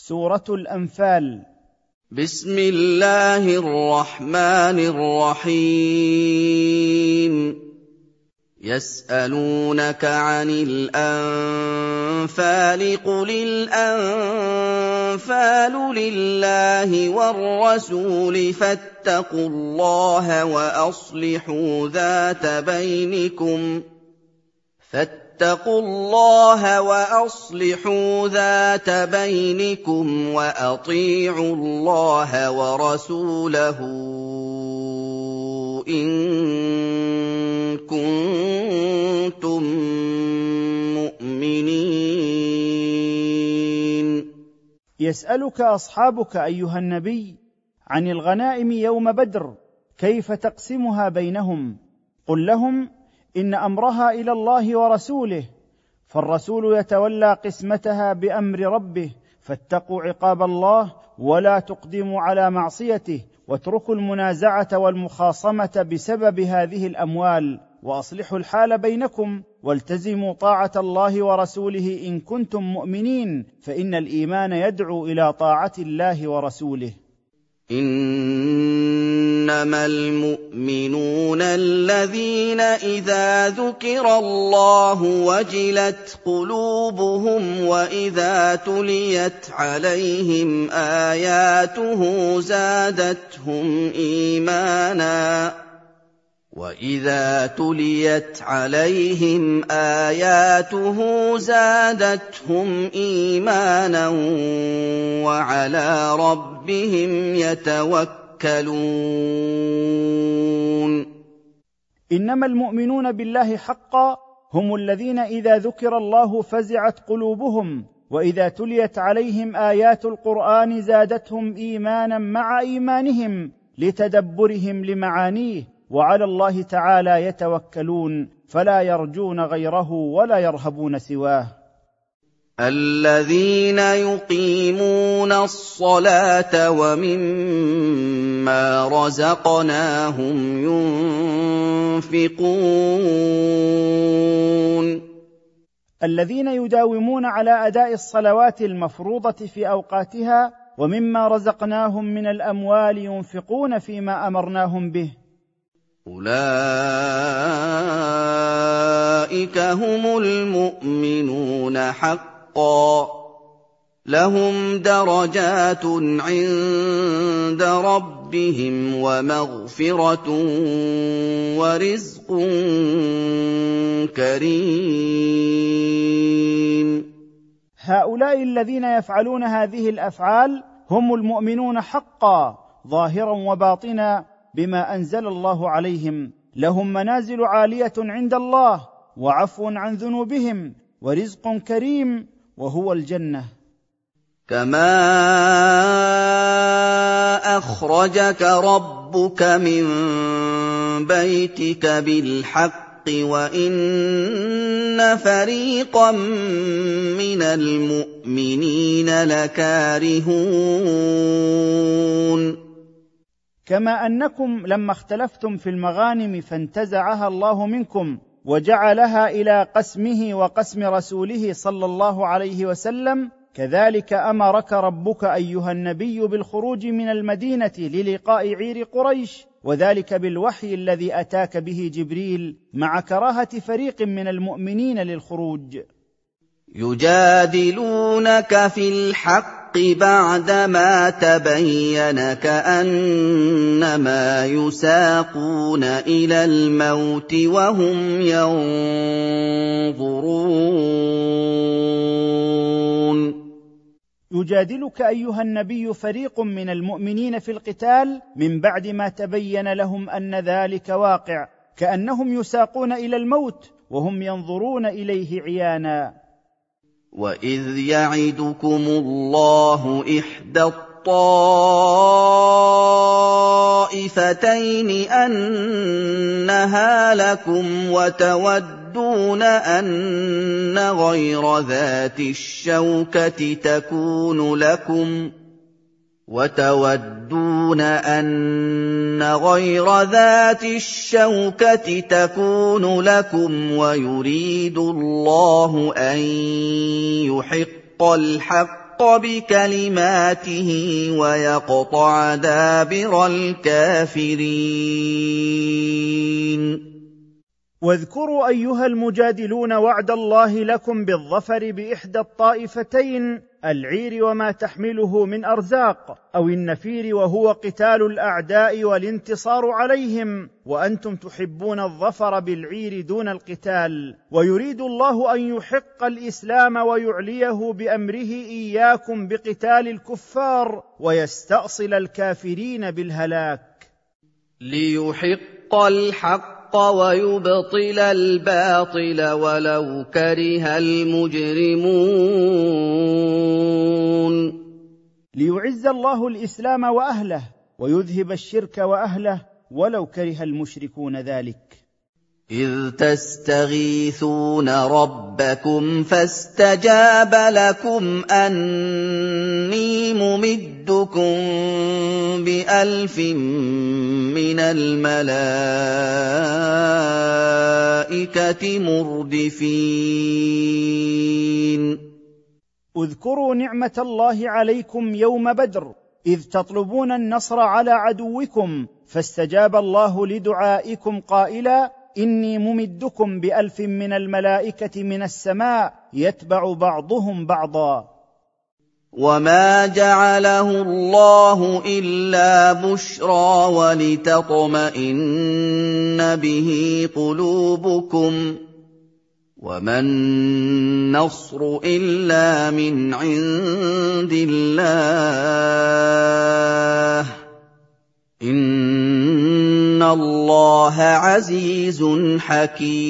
سورة الأنفال. بسم الله الرحمن الرحيم. يسألونك عن الأنفال قل الأنفال لله والرسول فاتقوا الله وأصلحوا ذات بينكم. فاتقوا الله وأصلحوا ذات بينكم وأطيعوا الله ورسوله إن كنتم مؤمنين. يسألك أصحابك أيها النبي عن الغنائم يوم بدر كيف تقسمها بينهم؟ قل لهم إن أمرها إلى الله ورسوله فالرسول يتولى قسمتها بأمر ربه فاتقوا عقاب الله ولا تقدموا على معصيته واتركوا المنازعة والمخاصمة بسبب هذه الأموال وأصلحوا الحال بينكم والتزموا طاعة الله ورسوله إن كنتم مؤمنين فإن الإيمان يدعو إلى طاعة الله ورسوله. إنما المؤمنون الذين إذا ذكر الله وجلت قلوبهم وإذا تليت عليهم آياته زادتهم إيمانا واذا تليت عليهم اياته زادتهم ايمانا وعلى ربهم يتوكلون انما المؤمنون بالله حقا هم الذين اذا ذكر الله فزعت قلوبهم واذا تليت عليهم ايات القران زادتهم ايمانا مع ايمانهم لتدبرهم لمعانيه وعلى الله تعالى يتوكلون فلا يرجون غيره ولا يرهبون سواه. الذين يقيمون الصلاة ومما رزقناهم ينفقون. الذين يداومون على أداء الصلوات المفروضة في أوقاتها ومما رزقناهم من الأموال ينفقون فيما أمرناهم به. أولئك هم المؤمنون حقا لهم درجات عند ربهم ومغفرة ورزق كريم هؤلاء الذين يفعلون هذه الأفعال هم المؤمنون حقا ظاهرا وباطنا بما أنزل الله عليهم لهم منازل عالية عند الله وعفو عن ذنوبهم ورزق كريم وهو الجنة. كما اخرجك ربك من بيتك بالحق وان فريقا من المؤمنين لكارهون كما أنكم لما اختلفتم في المغانم فانتزعها الله منكم وجعلها إلى قسمه وقسم رسوله صلى الله عليه وسلم كذلك أمرك ربك أيها النبي بالخروج من المدينة للقاء عير قريش وذلك بالوحي الذي أتاك به جبريل مع كراهة فريق من المؤمنين للخروج. يجادلونك في الحق الحق بعدما تبين كأنما يساقون إلى الموت وهم ينظرون. يجادلك أيها النبي فريق من المؤمنين في القتال من بعد ما تبين لهم أن ذلك واقع كأنهم يساقون إلى الموت وهم ينظرون إليه عيانا. واذ يعدكم الله احدى الطائفتين انها لكم وتودون ان غير ذات الشوكه تكون لكم وتودون أن غير ذات الشوكة تكون لكم ويريد الله أن يحق الحق بكلماته ويقطع دابر الكافرين. واذكروا أيها المجادلون وعد الله لكم بالظفر بإحدى الطائفتين العير وما تحمله من أرزاق أو النفير وهو قتال الأعداء والانتصار عليهم. وأنتم تحبون الظفر بالعير دون القتال. ويريد الله أن يحق الإسلام ويعليه بأمره إياكم بقتال الكفار ويستأصل الكافرين بالهلاك. ليحق الحق الحق ويبطل الباطل ولو كره المجرمون. ليعز الله الإسلام وأهله ويذهب الشرك وأهله ولو كره المشركون ذلك. إذ تستغيثون ربكم فاستجاب لكم أني ممدكم بألف من الملائكة مردفين اذكروا نعمة الله عليكم يوم بدر إذ تطلبون النصر على عدوكم فاستجاب الله لدعائكم قائلا إني ممدكم بألف من الملائكة من السماء يتبع بعضهم بعضا. وما جعله الله إلا بشرى ولتطمئن به قلوبكم. وما النصر إلا من عند الله. ان الله عزيز حكيم.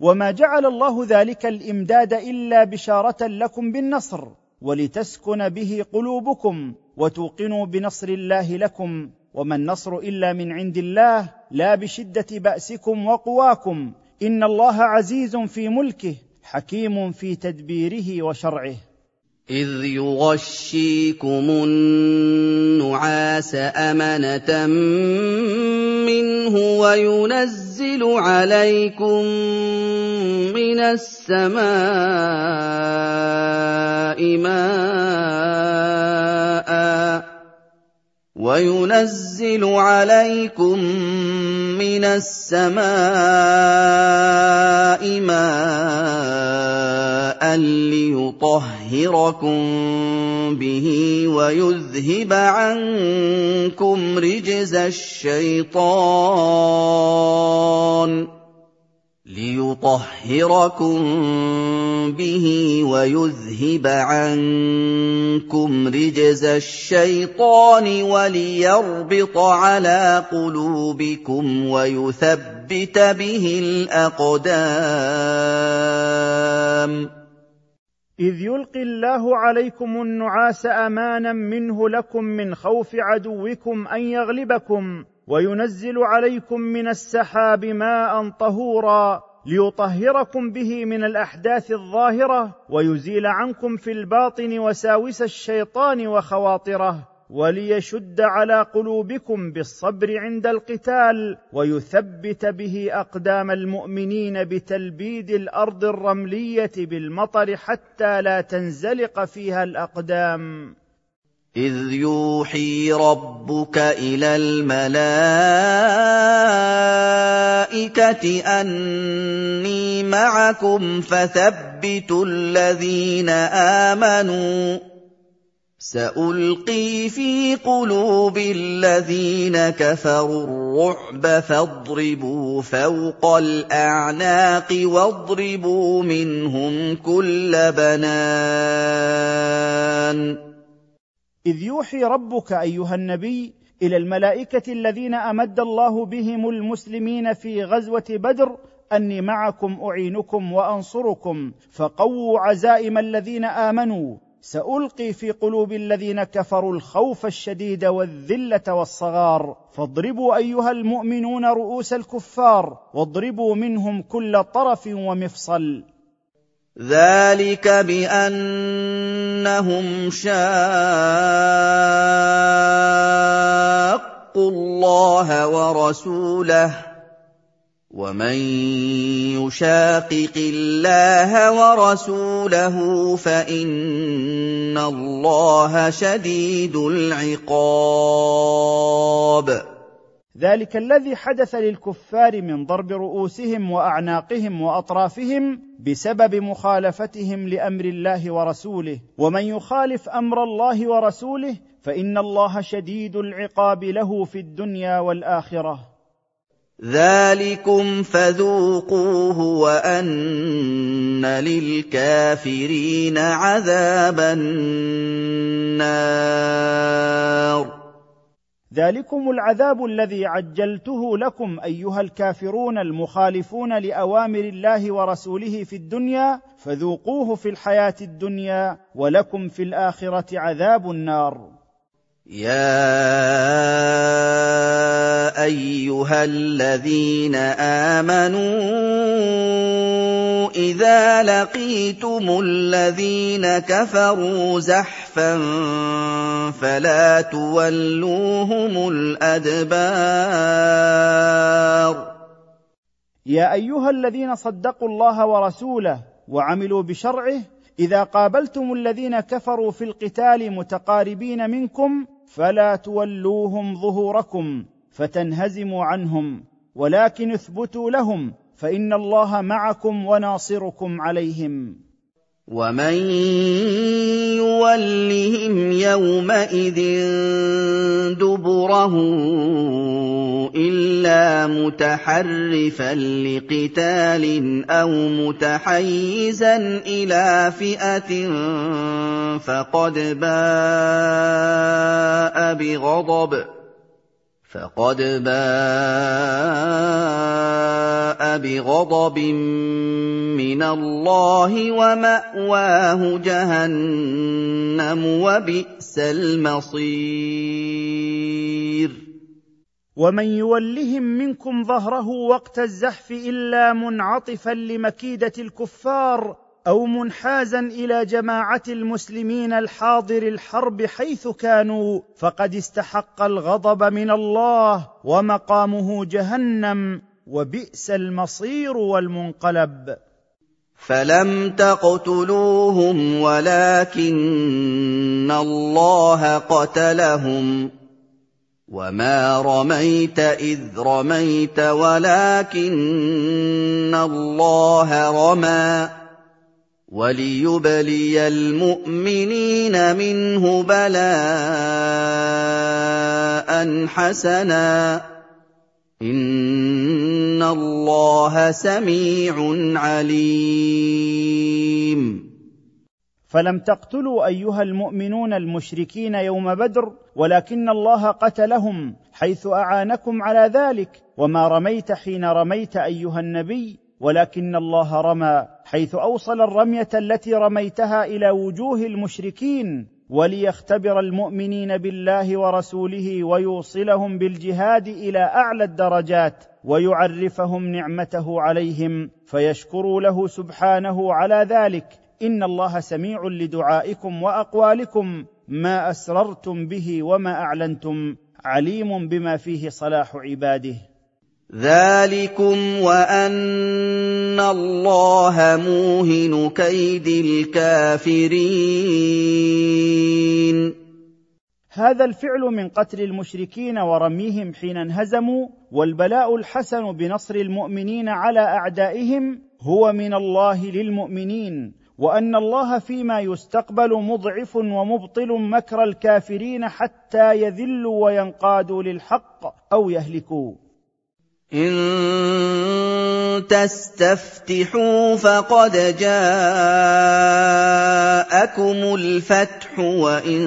وما جعل الله ذلك الامداد الا بشاره لكم بالنصر ولتسكن به قلوبكم وتوقنوا بنصر الله لكم وما النصر الا من عند الله لا بشده باسكم وقواكم. ان الله عزيز في ملكه حكيم في تدبيره وشرعه. إذ يغشيكم النعاس أمنة منه وينزل عليكم من السماء ماءً وينزل عليكم من السماء ماء ليطهركم به ويذهب عنكم رجز الشيطان ليطهركم به ويذهب عنكم رجز الشيطان وليربط على قلوبكم ويثبت به الأقدام إذ يلقي الله عليكم النعاس أمانا منه لكم من خوف عدوكم أن يغلبكم وينزل عليكم من السحاب ماء طهورا ليطهركم به من الأحداث الظاهرة ويزيل عنكم في الباطن وساوس الشيطان وخواطره. وليشد على قلوبكم بالصبر عند القتال ويثبت به أقدام المؤمنين بتلبيد الأرض الرملية بالمطر حتى لا تنزلق فيها الأقدام. إذ يوحي ربك إلى الملائكة أني معكم فثبتوا الذين آمنوا سألقي في قلوب الذين كفروا الرعب فاضربوا فوق الأعناق واضربوا منهم كل بنان. إذ يوحي ربك أيها النبي إلى الملائكة الذين أمد الله بهم المسلمين في غزوة بدر أني معكم أعينكم وأنصركم فقووا عزائم الذين آمنوا. سألقي في قلوب الذين كفروا الخوف الشديد والذلة والصغار. فاضربوا أيها المؤمنون رؤوس الكفار واضربوا منهم كل طرف ومفصل. ذلك بأنهم شاقوا الله ورسوله. ومن يشاقق الله ورسوله فان الله شديد العقاب ذلك الذي حدث للكفار من ضرب رؤوسهم واعناقهم واطرافهم بسبب مخالفتهم لامر الله ورسوله ومن يخالف أمر الله ورسوله فان الله شديد العقاب له في الدنيا والاخره ذلكم فذوقوه وان للكافرين عذاب النار. ذلكم العذاب الذي عجلته لكم ايها الكافرون المخالفون لاوامر الله ورسوله في الدنيا فذوقوه في الحياة الدنيا ولكم في الاخره عذاب النار. يا ايها الذين امنوا اذا لقيتم الذين كفروا زحفا فلا تولوهم الادبار. يا ايها الذين صدقوا الله ورسوله وعملوا بشرعه اذا قابلتم الذين كفروا في القتال متقاربين منكم فلا تولوهم ظهوركم فتنهزموا عنهم ولكن اثبتوا لهم فإن الله معكم وناصركم عليهم. ومن يولهم يومئذ دبره الا متحرفا لقتال أو متحيزا إلى فئه فقد باء بغضب فقد باء بغضب من الله وماواه جهنم وبئس المصير ومن يولهم منكم ظهره وقت الزحف الا منعطفا لمكيده الكفار أو منحازا إلى جماعة المسلمين الحاضر الحرب حيث كانوا فقد استحق الغضب من الله ومقامه جهنم وبئس المصير والمنقلب. فلم تقتلوهم ولكن الله قتلهم. وما رميت إذ رميت ولكن الله رمى. وليبلي المؤمنين منه بلاء حسنا. إن الله سميع عليم. فلم تقتلوا أيها المؤمنون المشركين يوم بدر ولكن الله قتلهم حيث أعانكم على ذلك. وما رميت حين رميت أيها النبي ولكن الله رمى حيث أوصل الرمية التي رميتها إلى وجوه المشركين وليختبر المؤمنين بالله ورسوله ويوصلهم بالجهاد إلى أعلى الدرجات ويعرفهم نعمته عليهم فيشكروا له سبحانه على ذلك. إن الله سميع لدعائكم وأقوالكم. ما أسررتم به وما أعلنتم. عليم بما فيه صلاح عباده. ذلكم وان الله موهن كيد الكافرين. هذا الفعل من قتل المشركين ورميهم حين انهزموا والبلاء الحسن بنصر المؤمنين على أعدائهم هو من الله للمؤمنين وأن الله فيما يستقبل مضعف ومبطل مكر الكافرين حتى يذلوا وينقادوا للحق أو يهلكوا. إن تستفتحوا فقد جاءكم الفتح وإن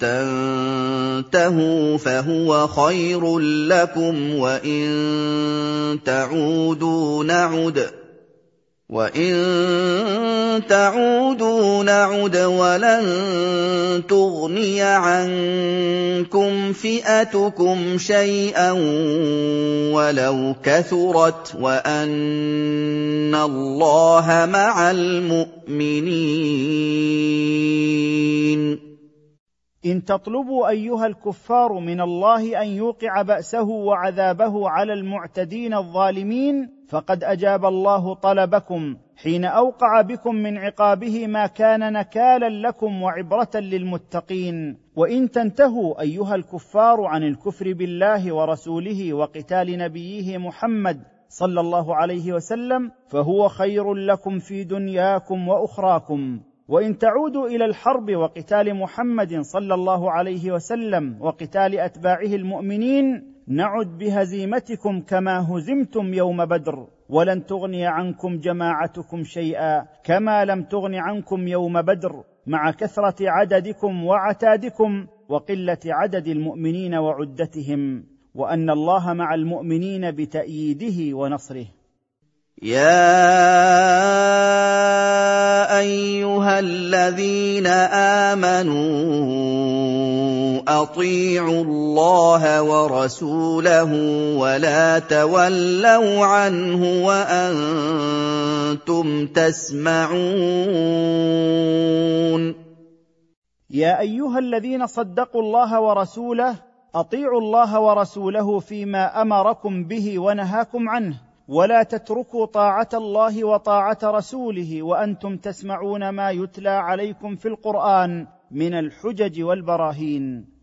تنتهوا فهو خير لكم وإن تعودوا نعد وَإِن تَعُودُوا نَعُدْ وَلَن تُغْنِيَ عَنكُمْ فِئَتُكُمْ شَيْئًا وَلَوْ كَثُرَتْ وَأَنَّ اللَّهَ مَعَ الْمُؤْمِنِينَ إن تطلبوا أيها الكفار من الله أن يوقع بأسه وعذابه على المعتدين الظالمين فقد أجاب الله طلبكم حين أوقع بكم من عقابه ما كان نكالا لكم وعبرة للمتقين. وإن تنتهوا أيها الكفار عن الكفر بالله ورسوله وقتال نبيه محمد صلى الله عليه وسلم فهو خير لكم في دنياكم وأخراكم. وإن تعودوا إلى الحرب وقتال محمد صلى الله عليه وسلم وقتال أتباعه المؤمنين نعد بهزيمتكم كما هزمتم يوم بدر ولن تغني عنكم جماعتكم شيئا كما لم تغن عنكم يوم بدر مع كثرة عددكم وعتادكم وقلة عدد المؤمنين وعدتهم وأن الله مع المؤمنين بتأييده ونصره. يا ايها الذين امنوا اطيعوا الله ورسوله ولا تولوا عنه وأنتم تسمعون يا ايها الذين صدقوا الله ورسوله اطيعوا الله ورسوله فيما امركم به ونهاكم عنه ولا تتركوا طاعة الله وطاعة رسوله وأنتم تسمعون ما يتلى عليكم في القرآن من الحجج والبراهين.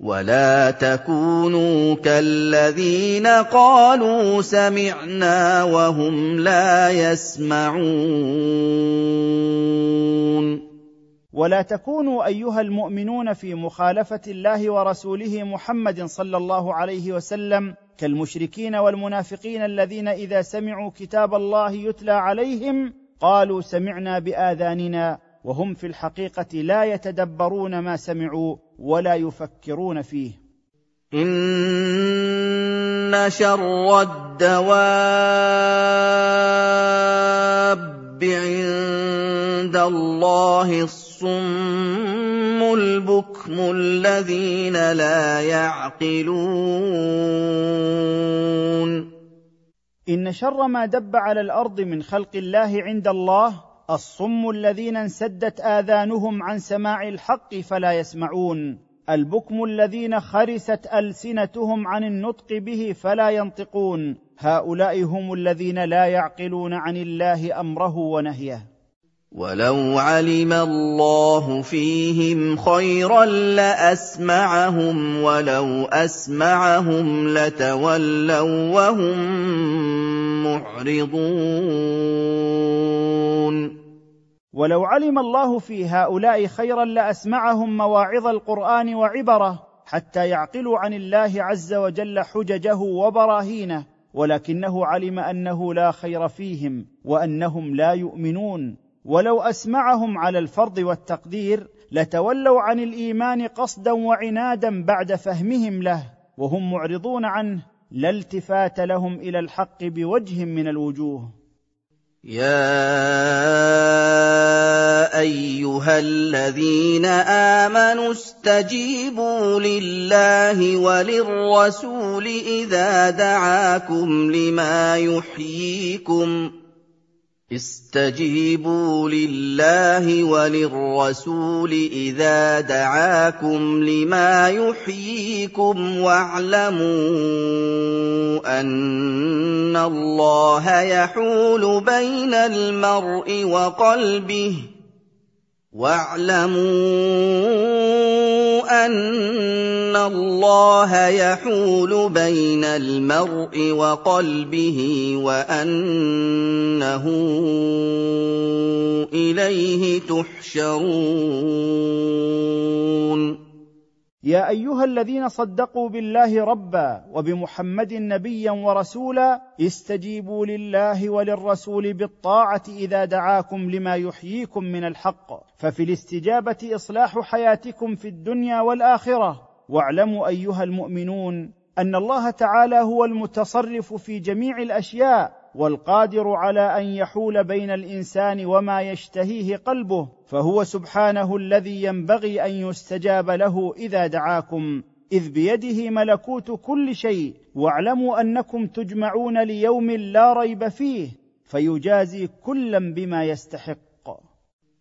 ولا تكونوا كالذين قالوا سمعنا وهم لا يسمعون. ولا تكونوا أيها المؤمنون في مخالفة الله ورسوله محمد صلى الله عليه وسلم كالمشركين والمنافقين الذين إذا سمعوا كتاب الله يتلى عليهم قالوا سمعنا بآذاننا وهم في الحقيقة لا يتدبرون ما سمعوا ولا يفكرون فيه. إن شر الدواب عند الله الصم البكم الذين لا يعقلون ان شر ما دب على الأرض من خلق الله عند الله الصم الذين انسدت اذانهم عن سماع الحق فلا يسمعون. البكم الذين خرست السنتهم عن النطق به فلا ينطقون. هؤلاء هم الذين لا يعقلون عن الله امره ونهيه. وَلَوْ عَلِمَ اللَّهُ فِيهِمْ خَيْرًا لَّأَسْمَعَهُمْ ۖ وَلَوْ أَسْمَعَهُمْ لَتَوَلَّوا وَّهُم مُّعْرِضُونَ ولو علم الله في هؤلاء خيرا لاسمعهم مواعظ القران وعبره حتى يعقلوا عن الله عز وجل حججه وبراهينه ولكنه علم انه لا خير فيهم وانهم لا يؤمنون ولو أسمعهم على الفرض والتقدير لتولوا عن الإيمان قصدا وعنادا بعد فهمهم له وهم معرضون عنه لا التفات لهم إلى الحق بوجه من الوجوه. يا أيها الذين آمنوا استجيبوا لله وللرسول إذا دعاكم لما يحييكم استجيبوا لله وللرسول إذا دعاكم لما يحييكم واعلموا أن الله يحول بين المرء وقلبه واعلموا الله يحول بين المرء وقلبه وأنه إليه تحشرون. يا أيها الذين صدقوا بالله ربا وبمحمد نبيا ورسولا استجيبوا لله وللرسول بالطاعة إذا دعاكم لما يحييكم من الحق. ففي الاستجابة إصلاح حياتكم في الدنيا والآخرة. واعلموا أيها المؤمنون أن الله تعالى هو المتصرف في جميع الأشياء والقادر على أن يحول بين الإنسان وما يشتهيه قلبه فهو سبحانه الذي ينبغي أن يستجاب له إذا دعاكم. إذ بيده ملكوت كل شيء واعلموا أنكم تجمعون ليوم لا ريب فيه فيجازي كلا بما يستحق.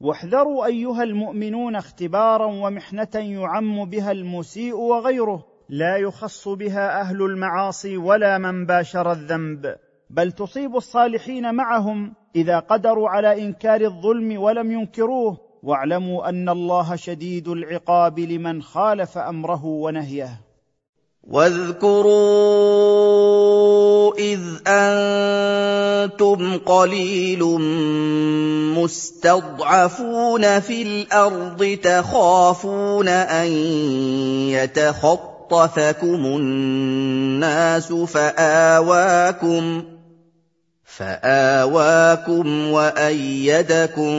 واحذروا أيها المؤمنون اختبارا ومحنة يعم بها المسيء وغيره. لا يخص بها أهل المعاصي ولا من باشر الذنب بل تصيب الصالحين معهم إذا قدروا على إنكار الظلم ولم ينكروه. واعلموا أن الله شديد العقاب لمن خالف أمره ونهيه. واذكروا إذ أنتم قليل مستضعفون في الأرض تخافون أن يتخطفكم الناس فآواكم فآواكم وأيدكم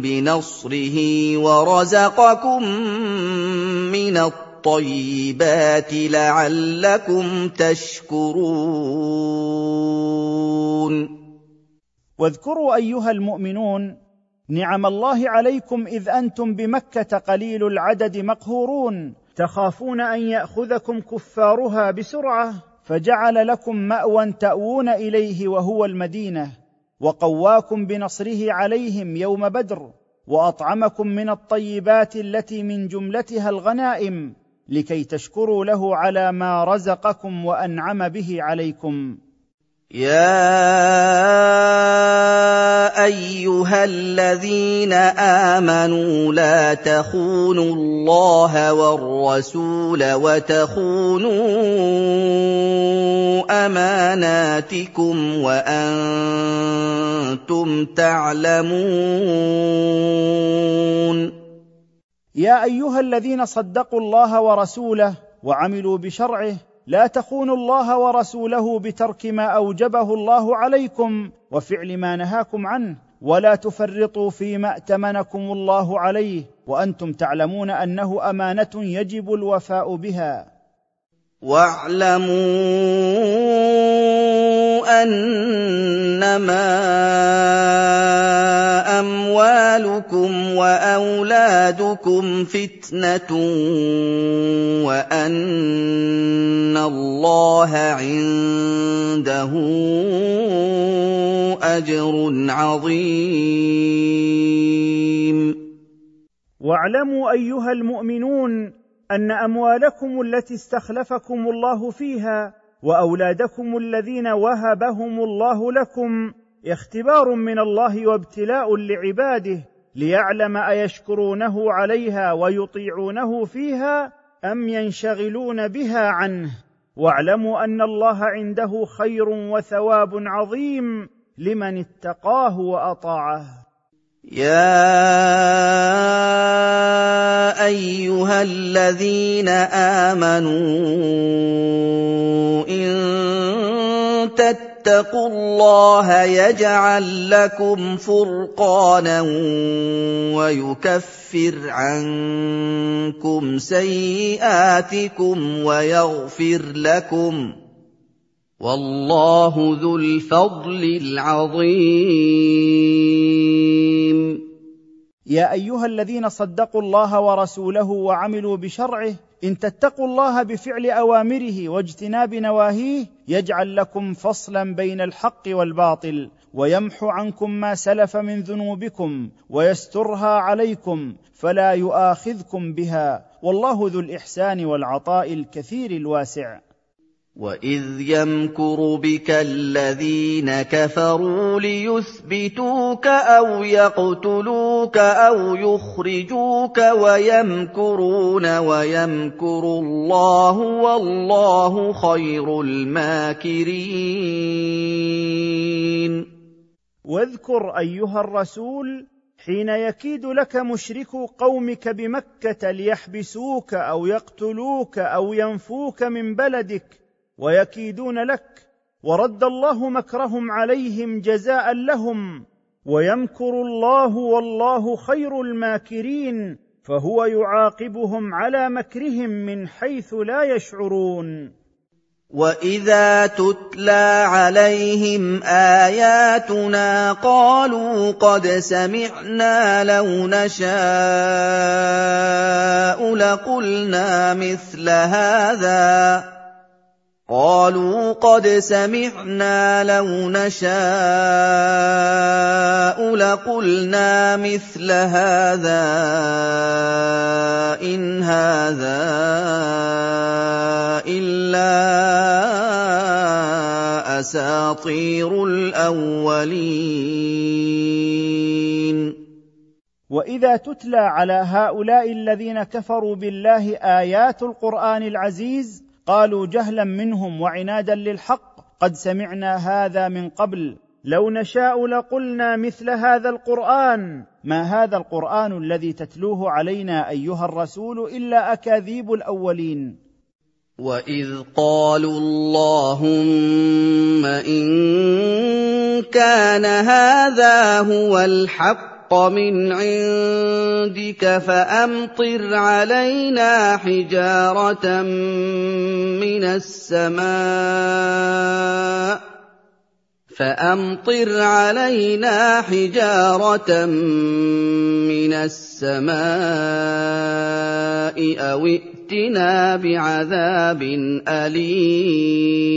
بنصره ورزقكم من الطيبات لعلكم تشكرون. واذكروا أيها المؤمنون نعم الله عليكم إذ أنتم بمكة قليل العدد مقهورون. تخافون أن يأخذكم كفارها بسرعة فجعل لكم مأوى تأوون إليه وهو المدينة. وقواكم بنصره عليهم يوم بدر وأطعمكم من الطيبات التي من جملتها الغنائم. لكي تشكروا له على ما رزقكم وأنعم به عليكم. يا أيها الذين آمنوا لا تخونوا الله والرسول وتخونوا أماناتكم وأنتم تعلمون. يا أيها الذين صدقوا الله ورسوله وعملوا بشرعه لا تخونوا الله ورسوله بترك ما أوجبه الله عليكم وفعل ما نهاكم عنه ولا تفرطوا فيما ائتمنكم الله عليه وأنتم تعلمون أنه أمانة يجب الوفاء بها. واعلموا أنما أموالكم وأولادكم فتنة وأن الله عنده أجر عظيم. واعلموا أيها المؤمنون أن أموالكم التي استخلفكم الله فيها وأولادكم الذين وهبهم الله لكم اختبار من الله وابتلاء لعباده ليعلم أيشكرونه عليها ويطيعونه فيها أم ينشغلون بها عنه. واعلموا أن الله عنده خير وثواب عظيم لمن اتقاه وأطاعه. يا أيها الذين آمنوا إن تتقوا الله يجعل لكم فرقانا ويكفر عنكم سيئاتكم ويغفر لكم والله ذو الفضل العظيم يا أيها الذين صدقوا الله ورسوله وعملوا بشرعه إن تتقوا الله بفعل أوامره واجتناب نواهيه يجعل لكم فصلا بين الحق والباطل ويمحو عنكم ما سلف من ذنوبكم ويسترها عليكم فلا يؤاخذكم بها والله ذو الإحسان والعطاء الكثير الواسع. واذ يمكر بك الذين كفروا ليثبتوك أو يقتلوك أو يخرجوك ويمكرون ويمكر الله والله خير الماكرين. واذكر أيها الرسول حين يكيد لك مشركو قومك بمكة ليحبسوك أو يقتلوك أو ينفوك من بلدك ويكيدون لك ورد الله مكرهم عليهم جزاء لهم ويمكر الله والله خير الماكرين فهو يعاقبهم على مكرهم من حيث لا يشعرون. واذا تتلى عليهم اياتنا قالوا قد سمعنا لو نشاء لقلنا مثل هذا قالوا قد سمعنا لو نشاء لقلنا مثل هذا إن هذا إلا أساطير الأولين. وإذا تتلى على هؤلاء الذين كفروا بالله آيات القرآن العزيز قالوا جهلا منهم وعنادا للحق قد سمعنا هذا من قبل. لو نشاء لقلنا مثل هذا القرآن. ما هذا القرآن الذي تتلوه علينا أيها الرسول إلا أكاذيب الأولين؟ واذ قالوا اللهم ان كان هذا هو الحق الحق من عندك فامطر علينا حجاره من السماء فامطر علينا حجاره من السماء أو ائتنا بعذاب اليم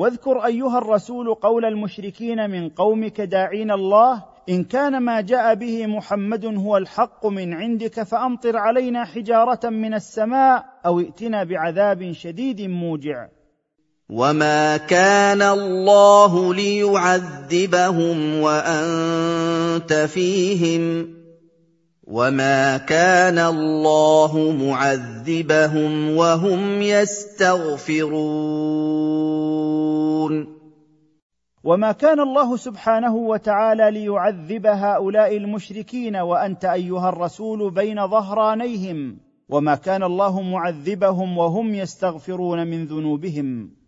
واذكر أيها الرسول قول المشركين من قومك داعين الله إن كان ما جاء به محمد هو الحق من عندك فأمطر علينا حجارة من السماء أو ائتنا بعذاب شديد موجع. وما كان الله ليعذبهم وأنت فيهم. وما كان الله معذبهم وهم يستغفرون. وما كان الله سبحانه وتعالى ليعذب هؤلاء المشركين وأنت أيها الرسول بين ظهرانيهم وما كان الله معذبهم وهم يستغفرون من ذنوبهم.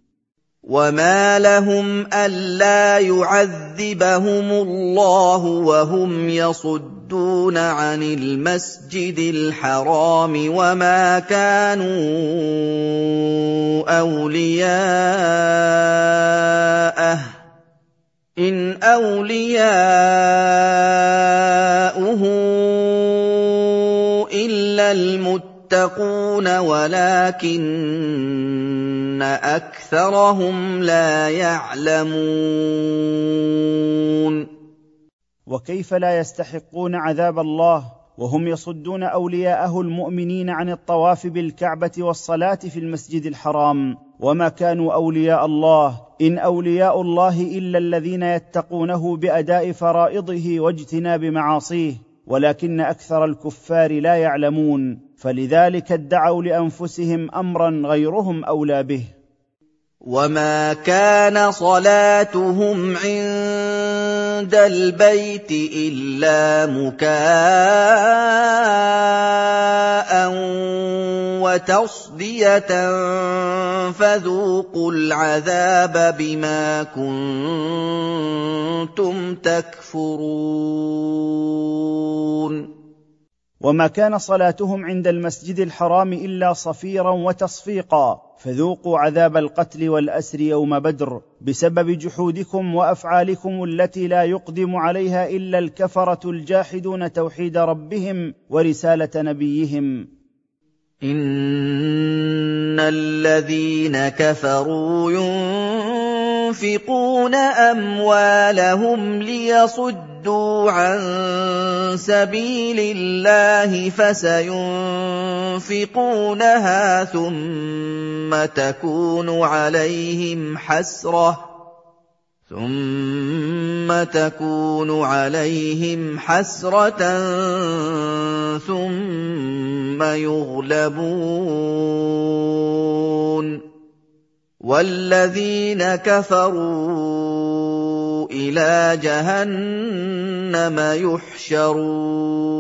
وما لهم الا يعذبهم الله وهم يصدون عن المسجد الحرام وما كانوا اولياءه ان اولياؤه الا المتقون ولكن أكثرهم لا يعلمون. وكيف لا يستحقون عذاب الله وهم يصدون أولياءه المؤمنين عن الطواف بالكعبة والصلاة في المسجد الحرام؟ وما كانوا أولياء الله إن أولياء الله إلا الذين يتقونه بأداء فرائضه واجتناب معاصيه. ولكن أكثر الكفار لا يعلمون فلذلك ادعوا لأنفسهم امرا غيرهم أولى به. وما كان صلاتهم عند البيت الا مكاء وتصديه فذوقوا العذاب بما كنتم تكفرون وما كان صلاتهم عند المسجد الحرام إلا صفيرا وتصفيقا. فذوقوا عذاب القتل والأسر يوم بدر بسبب جحودكم وأفعالكم التي لا يقدم عليها إلا الكفرة الجاحدون توحيد ربهم ورسالة نبيهم. ان الذين كفروا ينفقون اموالهم ليصدوا عن سبيل الله فسينفقونها ثم تكون عليهم حسره ثم تكون عليهم حسره ثم يغلبون والذين كفروا إلى جهنم يحشرون.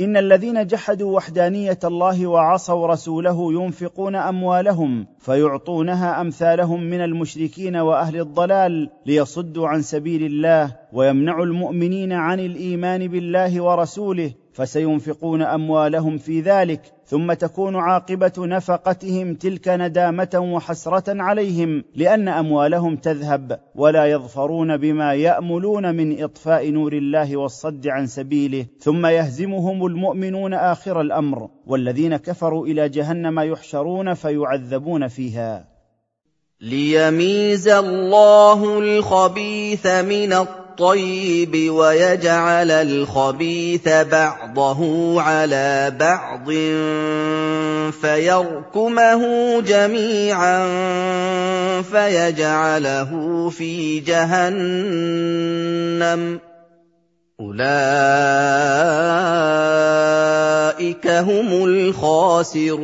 إن الذين جحدوا وحدانية الله وعصوا رسوله ينفقون أموالهم فيعطونها أمثالهم من المشركين وأهل الضلال ليصدوا عن سبيل الله ويمنعوا المؤمنين عن الإيمان بالله ورسوله فسينفقون أموالهم في ذلك ثم تكون عاقبة نفقتهم تلك ندامة وحسرة عليهم لأن أموالهم تذهب ولا يظفرون بما يأملون من إطفاء نور الله والصد عن سبيله ثم يهزمهم المؤمنون آخر الأمر والذين كفروا إلى جهنم يحشرون فيعذبون فيها. ليميز الله الخبيث من الطيب الطيب ويجعل الخبيث بعضه على بعض فيركمه جميعا فيجعله في جهنم. أولئك هم الخاسرون.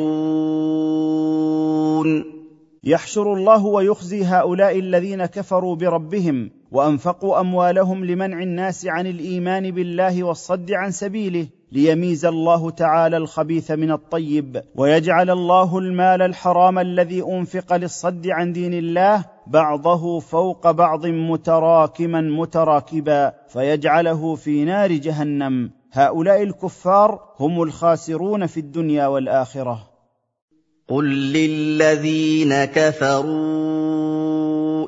يحشر الله ويخزي هؤلاء الذين كفروا بربهم وأنفقوا أموالهم لمنع الناس عن الإيمان بالله والصد عن سبيله ليميز الله تعالى الخبيث من الطيب ويجعل الله المال الحرام الذي أنفق للصد عن دين الله بعضه فوق بعض متراكما متراكبا فيجعله في نار جهنم. هؤلاء الكفار هم الخاسرون في الدنيا والآخرة. قل للذين كفروا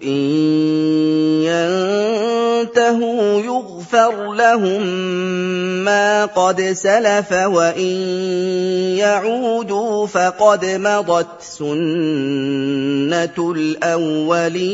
ان ينتهوا يغفر لهم ما قد سلف وان يعودوا فقد مضت سنه الاولين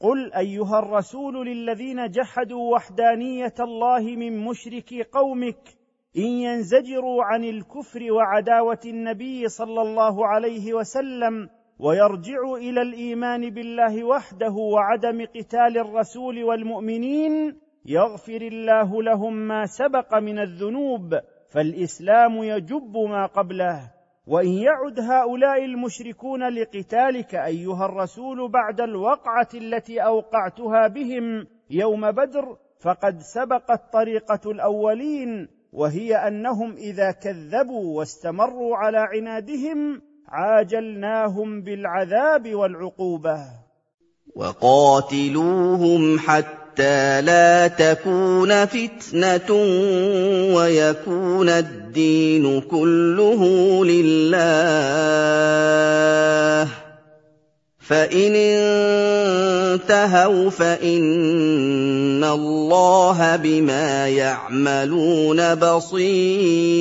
قل ايها الرسول للذين جحدوا وحدانيه الله من مشركي قومك إن ينزجروا عن الكفر وعداوة النبي صلى الله عليه وسلم ويرجعوا إلى الإيمان بالله وحده وعدم قتال الرسول والمؤمنين يغفر الله لهم ما سبق من الذنوب فالإسلام يجب ما قبله. وإن يعد هؤلاء المشركون لقتالك أيها الرسول بعد الوقعة التي أوقعتها بهم يوم بدر فقد سبقت طريقة الأولين وهي أنهم إذا كذبوا واستمروا على عنادهم عاجلناهم بالعذاب والعقوبة. وقاتلوهم حتى لا تكون فتنة ويكون الدين كله لله. فان انتهوا فان الله بما يعملون بصير.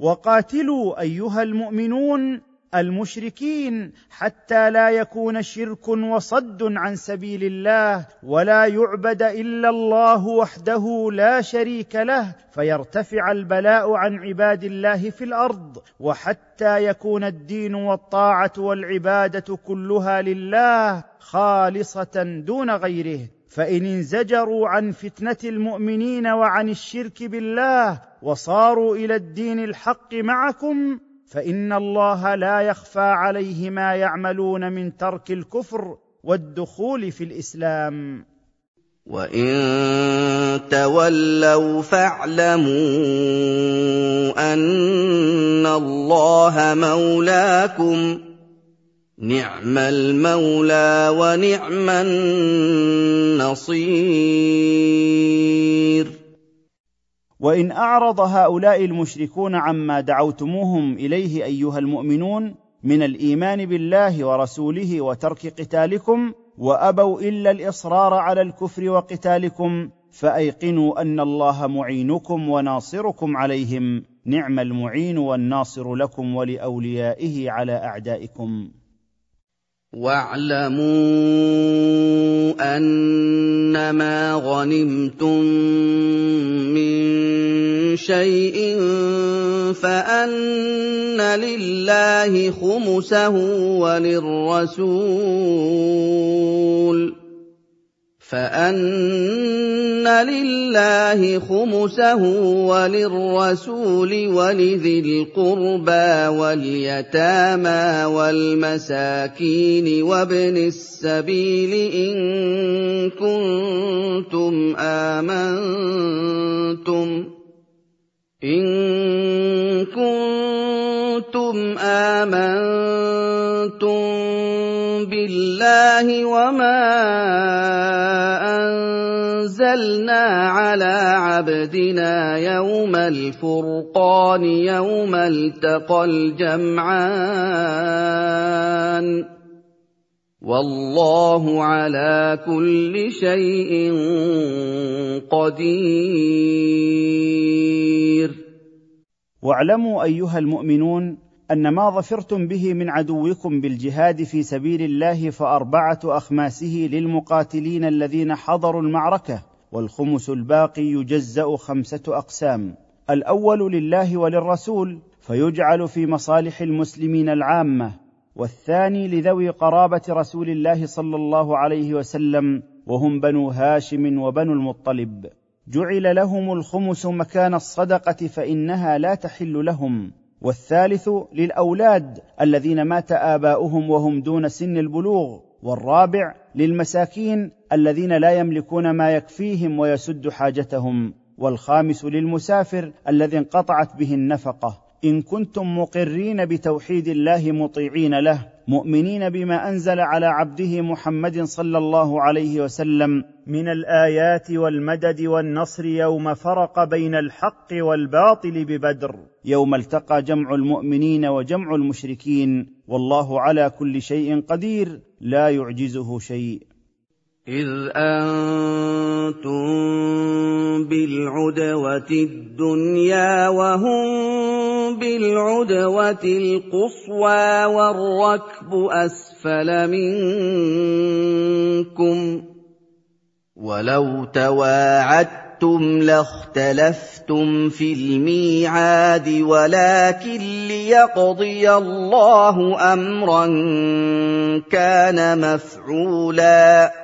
وقاتلوا ايها المؤمنون المشركين حتى لا يكون شرك وصد عن سبيل الله ولا يعبد إلا الله وحده لا شريك له فيرتفع البلاء عن عباد الله في الأرض وحتى يكون الدين والطاعة والعبادة كلها لله خالصة دون غيره. فإن انزجروا عن فتنة المؤمنين وعن الشرك بالله وصاروا إلى الدين الحق معكم فإن الله لا يخفى عليه ما يعملون من ترك الكفر والدخول في الإسلام. وإن تولوا فاعلموا أن الله مولاكم. نعم المولى ونعم النصير. وإن أعرض هؤلاء المشركون عما دعوتموهم إليه أيها المؤمنون من الإيمان بالله ورسوله وترك قتالكم وأبوا إلا الإصرار على الكفر وقتالكم فأيقنوا أن الله معينكم وناصركم عليهم. نعم المعين والناصر لكم ولأوليائه على أعدائكم. واعلموا أنما غنمتم من شيء فأن لله خمسه وللرسول فان لله خمسه وللرسول ولذي القربى واليتامى والمساكين وابن السبيل ان كنتم امنتم ان كنتم امنتم بالله وما أنزلنا على عبدنا يوم الفرقان يوم التقى الجمعان والله على كل شيء قدير. واعلموا أيها المؤمنون أن ما ظفرتم به من عدوكم بالجهاد في سبيل الله فأربعة أخماسه للمقاتلين الذين حضروا المعركة والخمس الباقي يجزأ خمسة أقسام. الأول لله وللرسول فيجعل في مصالح المسلمين العامة. والثاني لذوي قرابة رسول الله صلى الله عليه وسلم وهم بنو هاشم وبنو المطلب. جعل لهم الخمس مكان الصدقة فإنها لا تحل لهم. والثالث للأولاد الذين مات آباؤهم وهم دون سن البلوغ والرابع للمساكين الذين لا يملكون ما يكفيهم ويسد حاجتهم والخامس للمسافر الذي انقطعت به النفقة. إن كنتم مقرين بتوحيد الله مطيعين له مؤمنين بما أنزل على عبده محمد صلى الله عليه وسلم من الآيات والمدد والنصر يوم فرق بين الحق والباطل ببدر. يوم التقى جمع المؤمنين وجمع المشركين. والله على كل شيء قدير. لا يعجزه شيء. إذ أنتم بالعدوة الدنيا وهم بالعدوة القصوى والركب أسفل منكم ولو تواعدتم لاختلفتم في الميعاد ولكن ليقضي الله أمرا كان مفعولا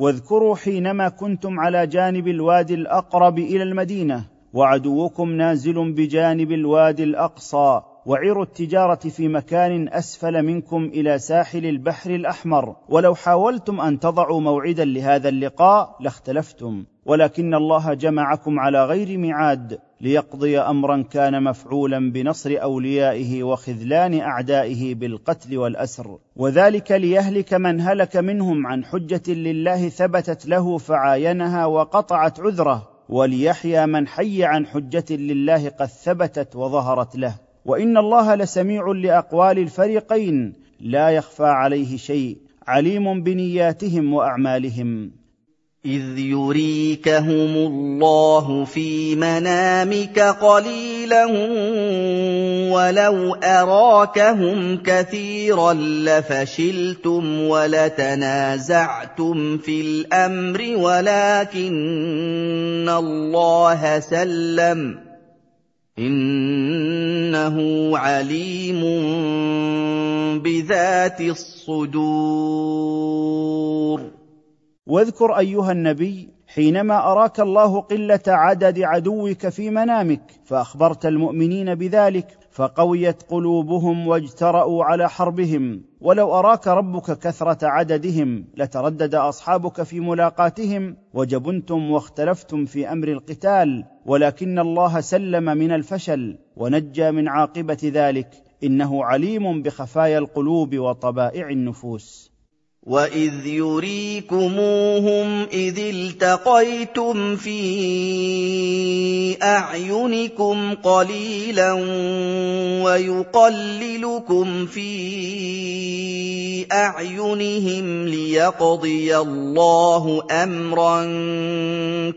واذكروا حينما كنتم على جانب الوادي الأقرب إلى المدينة وعدوكم نازل بجانب الوادي الأقصى. وعروا التجارة في مكان أسفل منكم إلى ساحل البحر الأحمر. ولو حاولتم أن تضعوا موعدا لهذا اللقاء لاختلفتم. ولكن الله جمعكم على غير ميعاد ليقضي أمرا كان مفعولا بنصر أوليائه وخذلان أعدائه بالقتل والأسر. وذلك ليهلك من هلك منهم عن حجة لله ثبتت له فعاينها وقطعت عذره. وليحيى من حي عن حجة لله قد ثبتت وظهرت له. وإن الله لسميع لأقوال الفريقين لا يخفى عليه شيء عليم بنياتهم وأعمالهم. إذ يريكهم الله في منامك قليلا ولو أراكهم كثيرا لفشلتم ولتنازعتم في الأمر ولكن الله سلم. إنه عليم بذات الصدور. واذكر أيها النبي حينما أراك الله قلة عدد عدوك في منامك فأخبرت المؤمنين بذلك فقويت قلوبهم واجترأوا على حربهم. ولو أراك ربك كثرة عددهم لتردد أصحابك في ملاقاتهم وجبنتم واختلفتم في أمر القتال ولكن الله سلم من الفشل ونجى من عاقبة ذلك. إنه عليم بخفايا القلوب وطبائع النفوس. وَإِذْ يُرِيكُمُوهُمْ إِذِ الْتَقَيْتُمْ فِي أَعْيُنِكُمْ قَلِيلًا وَيُقَلِّلُكُمْ فِي أَعْيُنِهِمْ لِيَقْضِيَ اللَّهُ أَمْرًا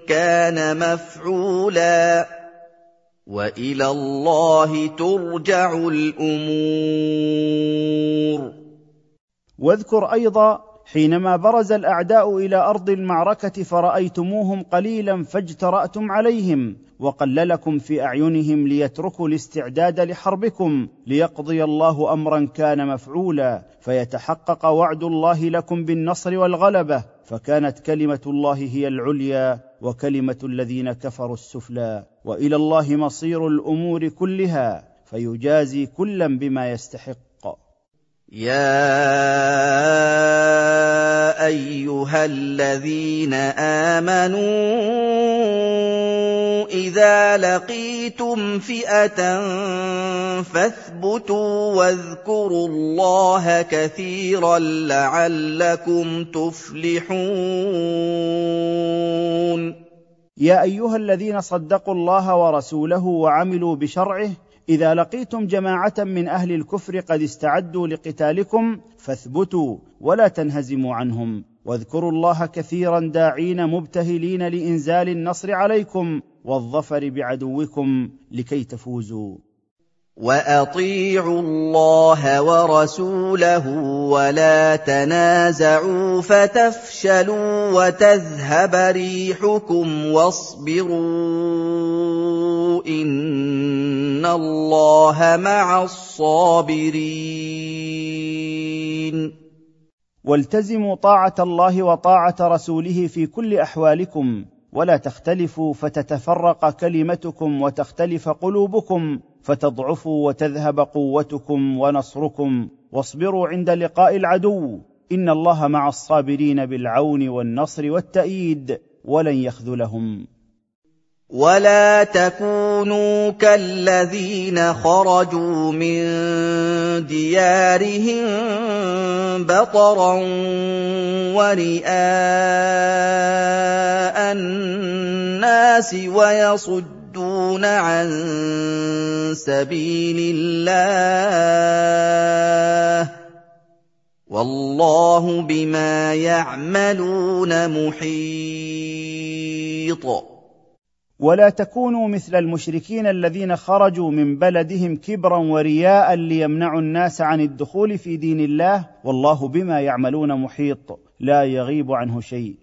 كَانَ مَفْعُولًا ۗ وَإِلَى اللَّهِ تُرْجَعُ الْأُمُورُ واذكر أيضا حينما برز الأعداء إلى أرض المعركة فرأيتموهم قليلا فاجترأتم عليهم وقللكم في أعينهم ليتركوا الاستعداد لحربكم ليقضي الله أمرا كان مفعولا فيتحقق وعد الله لكم بالنصر والغلبة فكانت كلمة الله هي العليا وكلمة الذين كفروا السفلى وإلى الله مصير الأمور كلها فيجازي كلا بما يستحق يَا أَيُّهَا الَّذِينَ آمَنُوا إِذَا لَقِيتُمْ فِئَةً فَاثْبُتُوا وَاذْكُرُوا اللَّهَ كَثِيرًا لَّعَلَّكُمْ تُفْلِحُونَ يا ايها الذين صدقوا الله ورسوله وعملوا بشرعه إذا لقيتم جماعة من أهل الكفر قد استعدوا لقتالكم فاثبتوا ولا تنهزموا عنهم. واذكروا الله كثيرا داعين مبتهلين لإنزال النصر عليكم والظفر بعدوكم لكي تفوزوا. واطيعوا الله ورسوله ولا تنازعوا فتفشلوا وتذهب ريحكم واصبروا ان الله مع الصابرين والتزموا طاعه الله وطاعه رسوله في كل احوالكم ولا تختلفوا فتتفرق كلمتكم وتختلف قلوبكم فتضعفوا وتذهب قوتكم ونصركم واصبروا عند لقاء العدو. إن الله مع الصابرين بالعون والنصر والتأييد ولن يخذلهم. ولا تكونوا كالذين خرجوا من ديارهم بطرا ورئاء الناس ويصدون عن سبيل الله والله بما يعملون محيط. ولا تكونوا مثل المشركين الذين خرجوا من بلدهم كبرا ورياء ليمنعوا الناس عن الدخول في دين الله والله بما يعملون محيط. لا يغيب عنه شيء.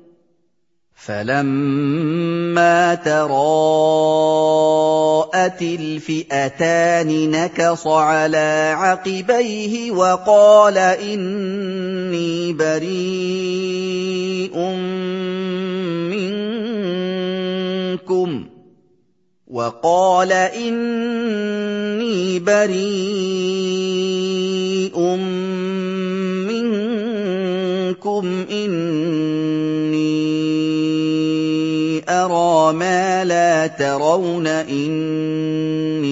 فَلَمَّا تَرَاءَتِ الْفِئَتَانِ نَكَصَ عَلَىٰ عَقِبَيْهِ وَقَالَ إِنِّي بَرِيءٌ مِّنكُمْ وَقَالَ إِنِّي بَرِيءٌ مِّنكُمْ إِنِّي أَرَىٰ مَا لَا تَرَوْنَ إِنِّي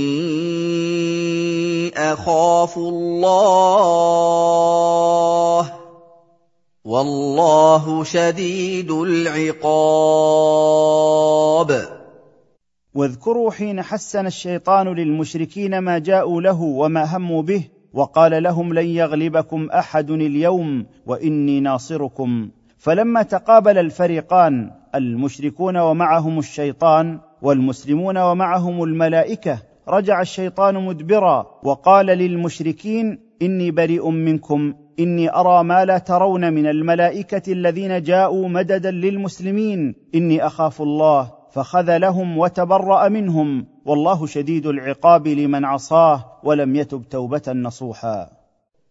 أَخَافُ اللَّهَ ۚ وَاللَّهُ شَدِيدُ الْعِقَابِ. واذكروا حين حسن الشيطان للمشركين ما جاءوا له وما هموا به وقال لهم لن يغلبكم أحد اليوم وإني ناصركم. فلما تقابل الفريقان المشركون ومعهم الشيطان والمسلمون ومعهم الملائكة رجع الشيطان مدبرا وقال للمشركين إني بريء منكم إني أرى ما لا ترون من الملائكة الذين جاءوا مددا للمسلمين إني أخاف الله فخذلهم وتبرأ منهم والله شديد العقاب لمن عصاه ولم يتب توبة نصوحا.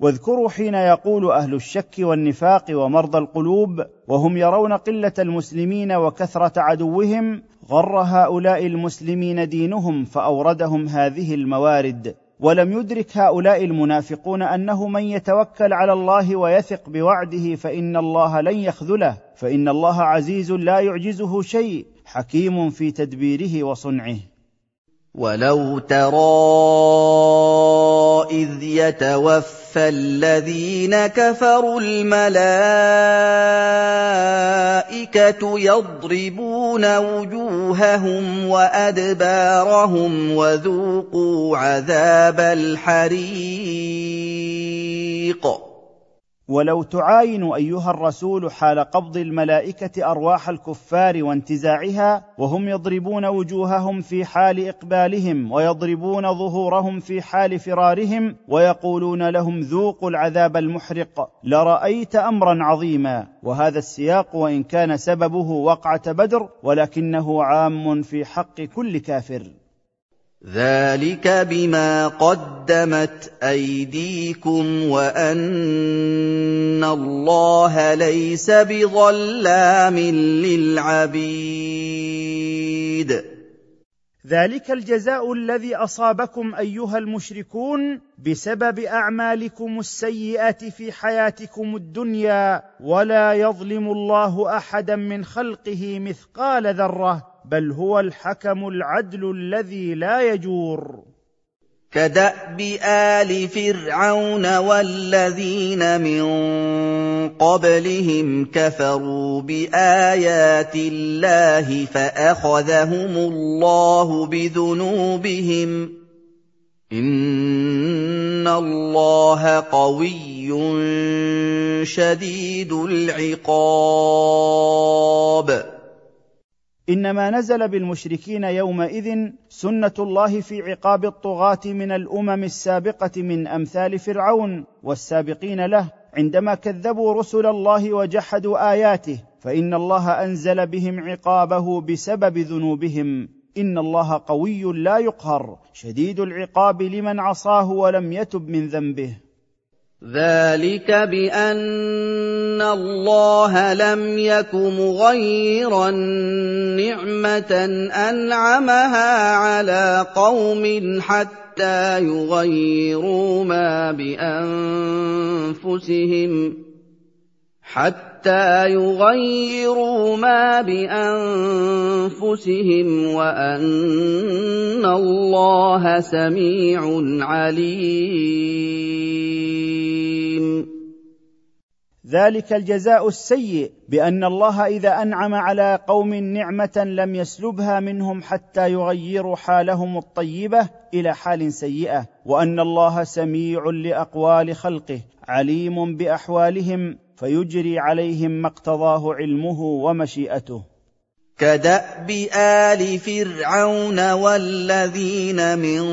واذكروا حين يقول أهل الشك والنفاق ومرضى القلوب وهم يرون قلة المسلمين وكثرة عدوهم غر هؤلاء المسلمين دينهم فأوردهم هذه الموارد. ولم يدرك هؤلاء المنافقون أنه من يتوكل على الله ويثق بوعده فإن الله لن يخذله فإن الله عزيز لا يعجزه شيء حكيم في تدبيره وصنعه. ولو ترى اذ يتوفى الذين كفروا الملائكه يضربون وجوههم وادبارهم وذوقوا عذاب الحريق ولو تعاين أيها الرسول حال قبض الملائكة أرواح الكفار وانتزاعها وهم يضربون وجوههم في حال إقبالهم ويضربون ظهورهم في حال فرارهم ويقولون لهم ذوقوا العذاب المحرق لرأيت أمرا عظيما وهذا السياق وإن كان سببه وقعة بدر ولكنه عام في حق كل كافر. ذلك بما قدمت ايديكم وان الله ليس بظلام للعبيد ذلك الجزاء الذي اصابكم ايها المشركون بسبب اعمالكم السيئه في حياتكم الدنيا ولا يظلم الله احدا من خلقه مثقال ذره بل هو الحكم العدل الذي لا يجور. كدأب آل فرعون والذين من قبلهم كفروا بآيات الله فأخذهم الله بذنوبهم. إن الله قوي شديد العقاب. إنما نزل بالمشركين يومئذ سنة الله في عقاب الطغاة من الأمم السابقة من أمثال فرعون والسابقين له عندما كذبوا رسل الله وجحدوا آياته فإن الله أنزل بهم عقابه بسبب ذنوبهم. إن الله قوي لا يقهر شديد العقاب لمن عصاه ولم يتب من ذنبه. ذلك بان الله لم يك مغيرا نعمه انعمها على قوم حتى يغيروا ما بانفسهم حتى يغيروا ما بأنفسهم وأن الله سميع عليم. ذلك الجزاء السيء بأن الله إذا أنعم على قوم نعمة لم يسلبها منهم حتى يغيروا حالهم الطيبة إلى حال سيئة وأن الله سميع لأقوال خلقه عليم بأحوالهم فيجري عليهم ما اقتضاه علمه ومشيئته. كدأب آل فرعون والذين من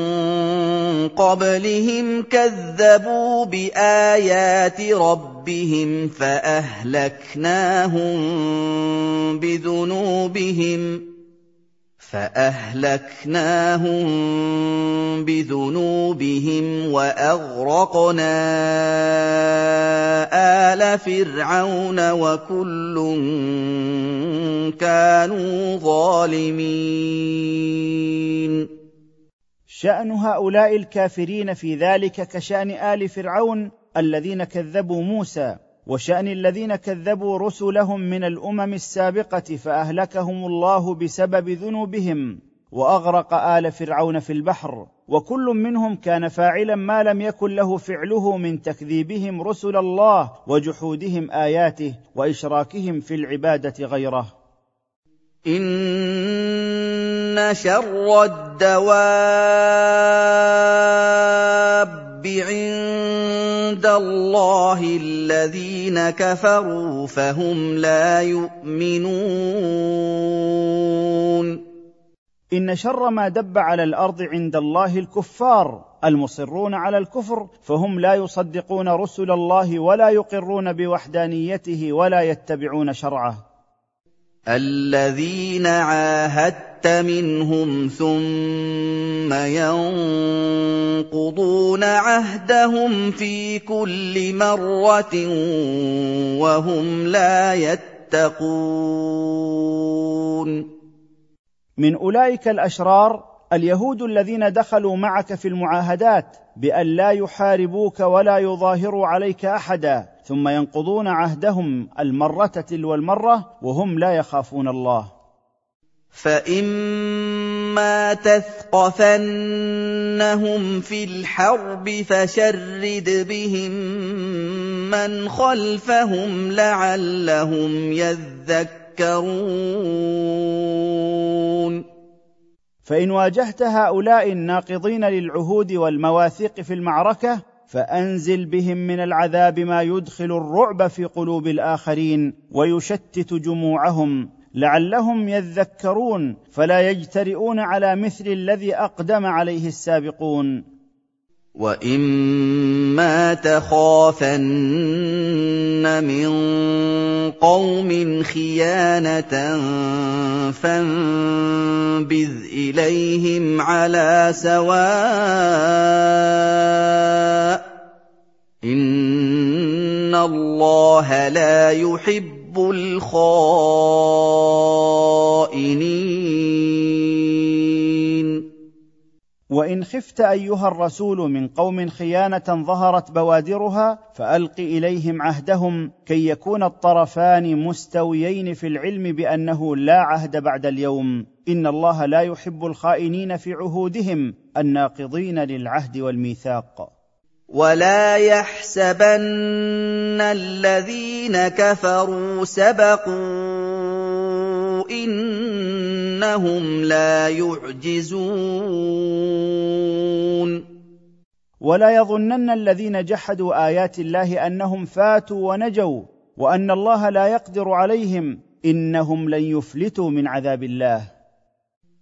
قبلهم كذبوا بآيات ربهم فأهلكناهم بذنوبهم. فأهلكناهم بذنوبهم وأغرقنا آل فرعون وكل كانوا ظالمين. شأن هؤلاء الكافرين في ذلك كشأن آل فرعون الذين كذبوا موسى وشأن الذين كذبوا رسلهم من الأمم السابقة فأهلكهم الله بسبب ذنوبهم وأغرق آل فرعون في البحر. وكل منهم كان فاعلا ما لم يكن له فعله من تكذيبهم رسل الله وجحودهم آياته وإشراكهم في العبادة غيره. إن شر الدواب عند الله الذين كفروا فهم لا يؤمنون. إن شر ما دب على الأرض عند الله الكفار المصرون على الكفر فهم لا يصدقون رسل الله ولا يقرون بوحدانيته ولا يتبعون شرعه. الذين عاهدت منهم ثم ينقضون عهدهم في كل مرة وهم لا يتقون. من أولئك الأشرار اليهود الذين دخلوا معك في المعاهدات بأن لا يحاربوك ولا يظاهروا عليك أحدا. ثم ينقضون عهدهم المرة تلو المرة وهم لا يخافون الله. فاما تثقفنهم في الحرب فشرد بهم من خلفهم لعلهم يذكرون. فان واجهت هؤلاء الناقضين للعهود والمواثيق في المعركة فأنزل بهم من العذاب ما يدخل الرعب في قلوب الآخرين ويشتت جموعهم لعلهم يذكرون فلا يجترئون على مثل الذي أقدم عليه السابقون. وإما تخافن من قوم خيانة فانبذ إليهم على سواء ان الله لا يحب الخائنين وان خفت ايها الرسول من قوم خيانه ظهرت بوادرها فالق اليهم عهدهم كي يكون الطرفان مستويين في العلم بانه لا عهد بعد اليوم ان الله لا يحب الخائنين في عهودهم الناقضين للعهد والميثاق ولا يحسبن الذين كفروا سبقوا انهم لا يعجزون ولا يظنن الذين جحدوا ايات الله انهم فاتوا ونجوا وان الله لا يقدر عليهم انهم لن يفلتوا من عذاب الله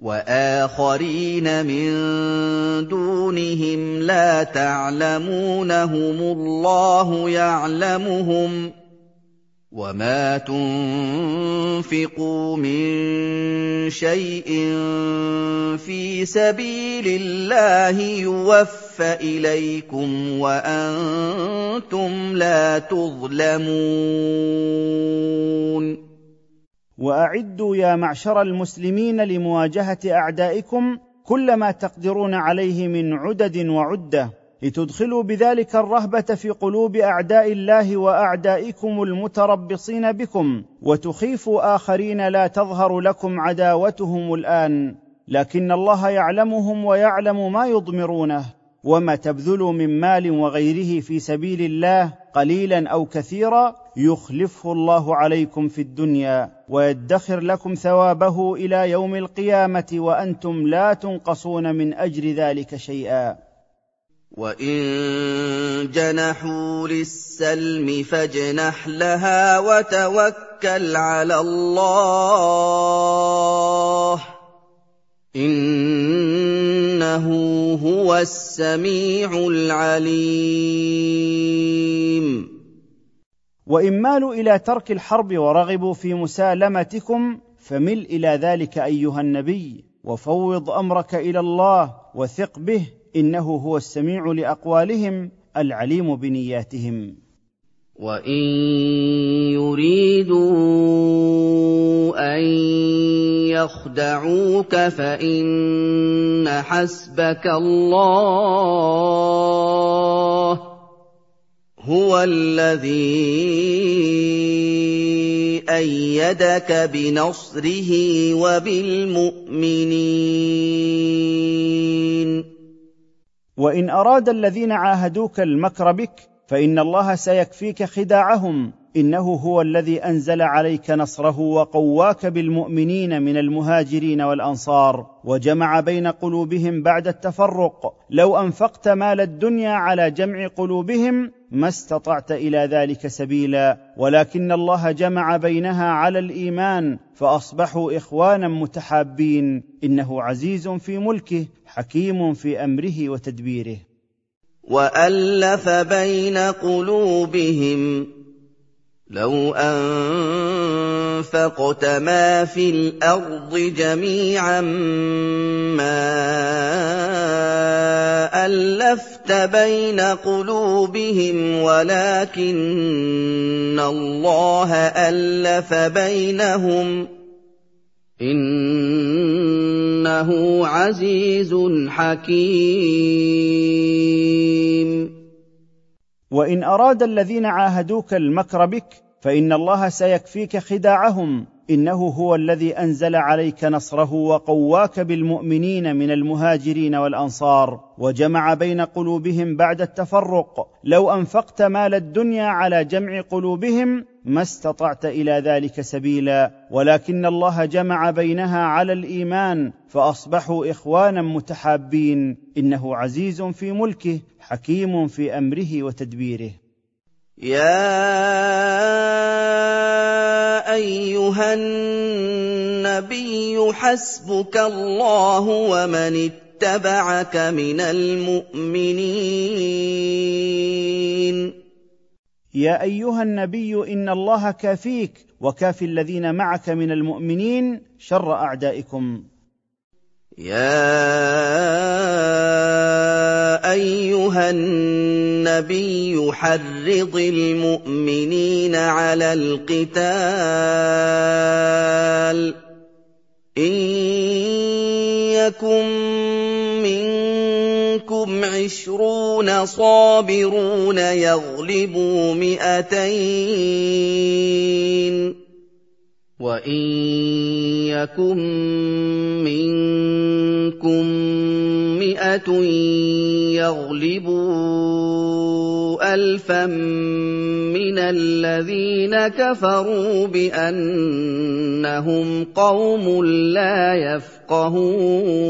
وآخرين من دونهم لا تعلمونهم الله يعلمهم وما تنفقوا من شيء في سبيل الله يوفى إليكم وأنتم لا تظلمون وأعدوا يا معشر المسلمين لمواجهة أعدائكم كل ما تقدرون عليه من عدد وعدة لتدخلوا بذلك الرهبة في قلوب أعداء الله وأعدائكم المتربصين بكم وتخيفوا آخرين لا تظهر لكم عداوتهم الآن لكن الله يعلمهم ويعلم ما يضمرونه. وما تبذلوا من مال وغيره في سبيل الله قليلا أو كثيرا يخلفه الله عليكم في الدنيا ويدخر لكم ثوابه إلى يوم القيامة وأنتم لا تنقصون من أجر ذلك شيئا. وإن جنحوا للسلم فاجنح لها وتوكل على الله. إنه هو السميع العليم. وان مالوا إلى ترك الحرب ورغبوا في مسالمتكم فمل إلى ذلك أيها النبي وفوض أمرك إلى الله وثق به إنه هو السميع لأقوالهم العليم بنياتهم. وان يريدوا ان يخدعوك فان حسبك الله هو الذي إيدك بنصره وبالمؤمنين وان اراد الذين عاهدوك المكر بك فإن الله سيكفيك خداعهم. إنه هو الذي أنزل عليك نصره وقواك بالمؤمنين من المهاجرين والأنصار وجمع بين قلوبهم بعد التفرق. لو أنفقت مال الدنيا على جمع قلوبهم ما استطعت إلى ذلك سبيلا. ولكن الله جمع بينها على الإيمان فأصبحوا إخوانا متحابين. إنه عزيز في ملكه حكيم في أمره وتدبيره. وألف بين قلوبهم لو أنفقت ما في الأرض جميعا ما ألفت بين قلوبهم ولكن الله ألف بينهم إنه عزيز حكيم. وإن أراد الذين عاهدوك المكر بك فإن الله سيكفيك خداعهم. إنه هو الذي أنزل عليك نصره وقواك بالمؤمنين من المهاجرين والأنصار وجمع بين قلوبهم بعد التفرق. لو أنفقت مال الدنيا على جمع قلوبهم ما استطعت إلى ذلك سبيلا. ولكن الله جمع بينها على الإيمان فأصبحوا إخوانا متحابين. إنه عزيز في ملكه حكيم في أمره وتدبيره. يا ايها النبي حسبك الله ومن اتبعك من المؤمنين. يا ايها النبي ان الله كافيك وكافي الذين معك من المؤمنين شر اعدائكم. يا ايها النبي حرض المؤمنين على القتال ان يكن منكم عشرون صابرون يغلبوا مئتين وان يكن منكم مئه يغلبوا الفا من الذين كفروا بانهم قوم لا يفقهون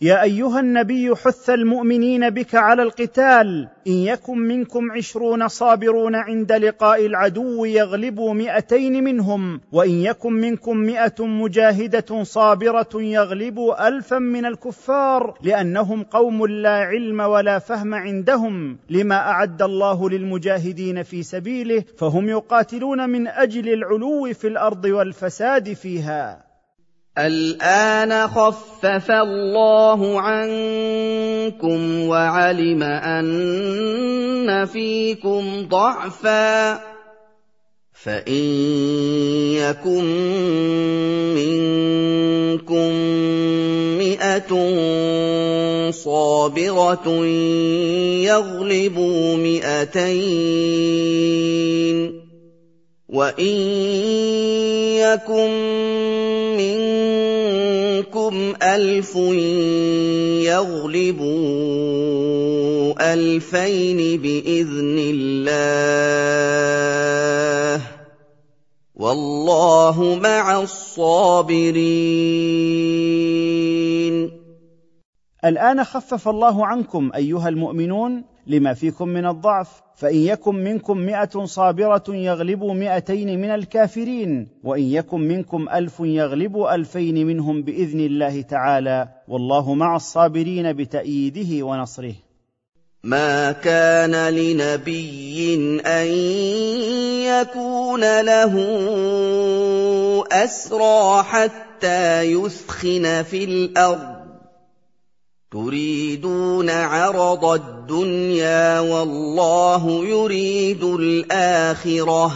يا أيها النبي حث المؤمنين بك على القتال. إن يكن منكم عشرون صابرون عند لقاء العدو يغلبوا مئتين منهم. وإن يكن منكم مئة مجاهدة صابرة يغلبوا الفا من الكفار. لأنهم قوم لا علم ولا فهم عندهم. لما أعد الله للمجاهدين في سبيله فهم يقاتلون من أجل العلو في الأرض والفساد فيها. الآن خفف الله عنكم وعلم أن فيكم ضعفا فإن يكن منكم مئة صابرة يغلبوا مئتين وان يكن منكم الف يغلبوا الفين باذن الله والله مع الصابرين. الآن خفف الله عنكم أيها المؤمنون لما فيكم من الضعف فإن يكن منكم مائه صابرة يغلبوا مائتين من الكافرين وإن يكن منكم ألف يغلبوا ألفين منهم بإذن الله تعالى والله مع الصابرين بتأييده ونصره. ما كان لنبي أن يكون له أسرى حتى يثخن في الأرض. تريدون عرض الدنيا والله يريد الآخرة.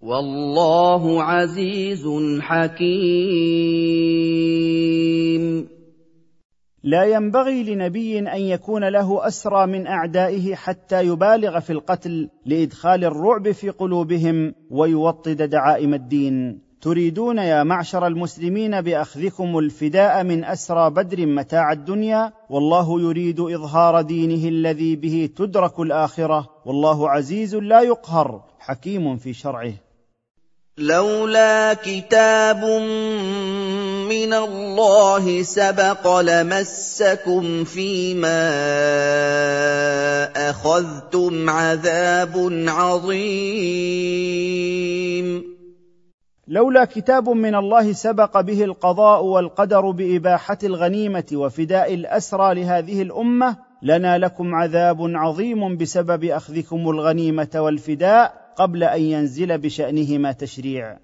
والله عزيز حكيم. لا ينبغي لنبي أن يكون له أسرى من أعدائه حتى يبالغ في القتل لإدخال الرعب في قلوبهم ويوطد دعائم الدين. تريدون يا معشر المسلمين بأخذكم الفداء من أسرى بدر متاع الدنيا؟ والله يريد إظهار دينه الذي به تدرك الآخرة. والله عزيز لا يقهر. حكيم في شرعه. لولا كتاب من الله سبق لمسكم فيما أخذتم عذاب عظيم. لولا كتاب من الله سبق به القضاء والقدر بإباحة الغنيمة وفداء الأسرى لهذه الأمة لنا لكم عذاب عظيم بسبب أخذكم الغنيمة والفداء قبل أن ينزل بشأنهما تشريع.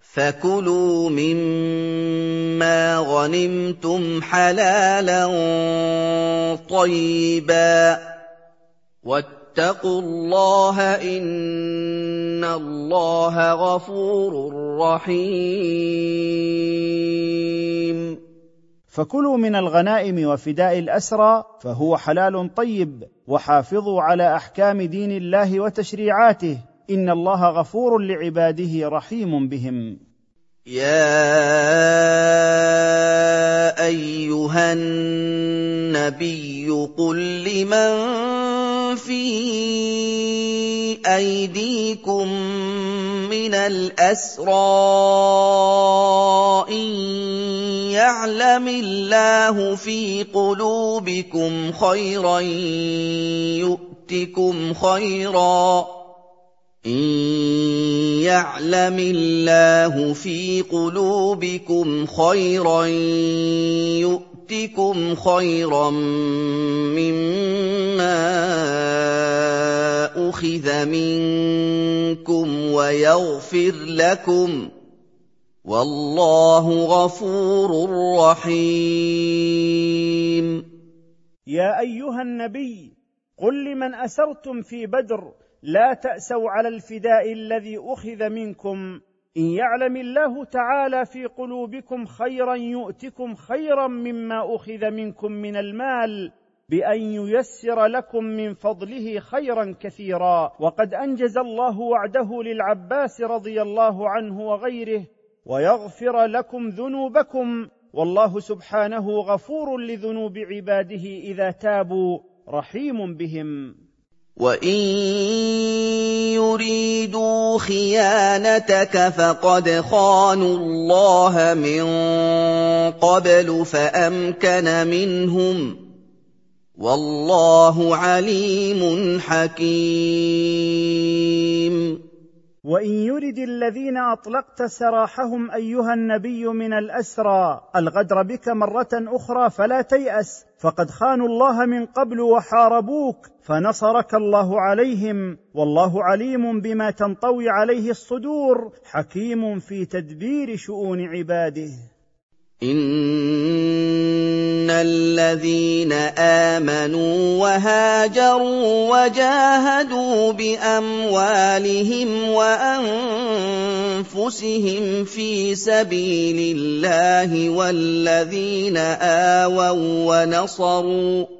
فكلوا مما غنمتم حلالا طيبا واتقوا الله إن الله غفور رحيم. فكلوا من الغنائم وفداء الأسرى فهو حلال طيب وحافظوا على أحكام دين الله وتشريعاته. إن الله غفور لعباده رحيم بهم. يا ايها النبي قل لمن في ايديكم من الاسرى ان يعلم الله في قلوبكم خيرا يؤتكم خيرا إن يعلم الله في قلوبكم خيرا يؤتكم خيرا مما أخذ منكم ويغفر لكم والله غفور رحيم. يا أيها النبي قل لمن أسرتم في بدر لا تأسوا على الفداء الذي أخذ منكم. إن يعلم الله تعالى في قلوبكم خيرا يؤتكم خيرا مما أخذ منكم من المال بأن ييسر لكم من فضله خيرا كثيرا. وقد أنجز الله وعده للعباس رضي الله عنه وغيره ويغفر لكم ذنوبكم. والله سبحانه غفور لذنوب عباده إذا تابوا رحيم بهم. وَإِن يُرِيدُوا خِيَانَتَكَ فَقَدْ خَانُوا اللَّهَ مِن قَبْلُ فَأَمْكَنَ مِنْهُمْ ۗ وَاللَّهُ عَلِيمٌ حَكِيمٌ. وان يرد الذين اطلقت سراحهم ايها النبي من الاسرى الغدر بك مره أخرى فلا تياس فقد خانوا الله من قبل وحاربوك فنصرك الله عليهم والله عليم بما تنطوي عليه الصدور حكيم في تدبير شؤون عباده. إِنَّ الَّذِينَ آمَنُوا وَهَاجَرُوا وَجَاهَدُوا بِأَمْوَالِهِمْ وَأَنفُسِهِمْ فِي سَبِيلِ اللَّهِ وَالَّذِينَ آوَوا وَّنَصَرُوا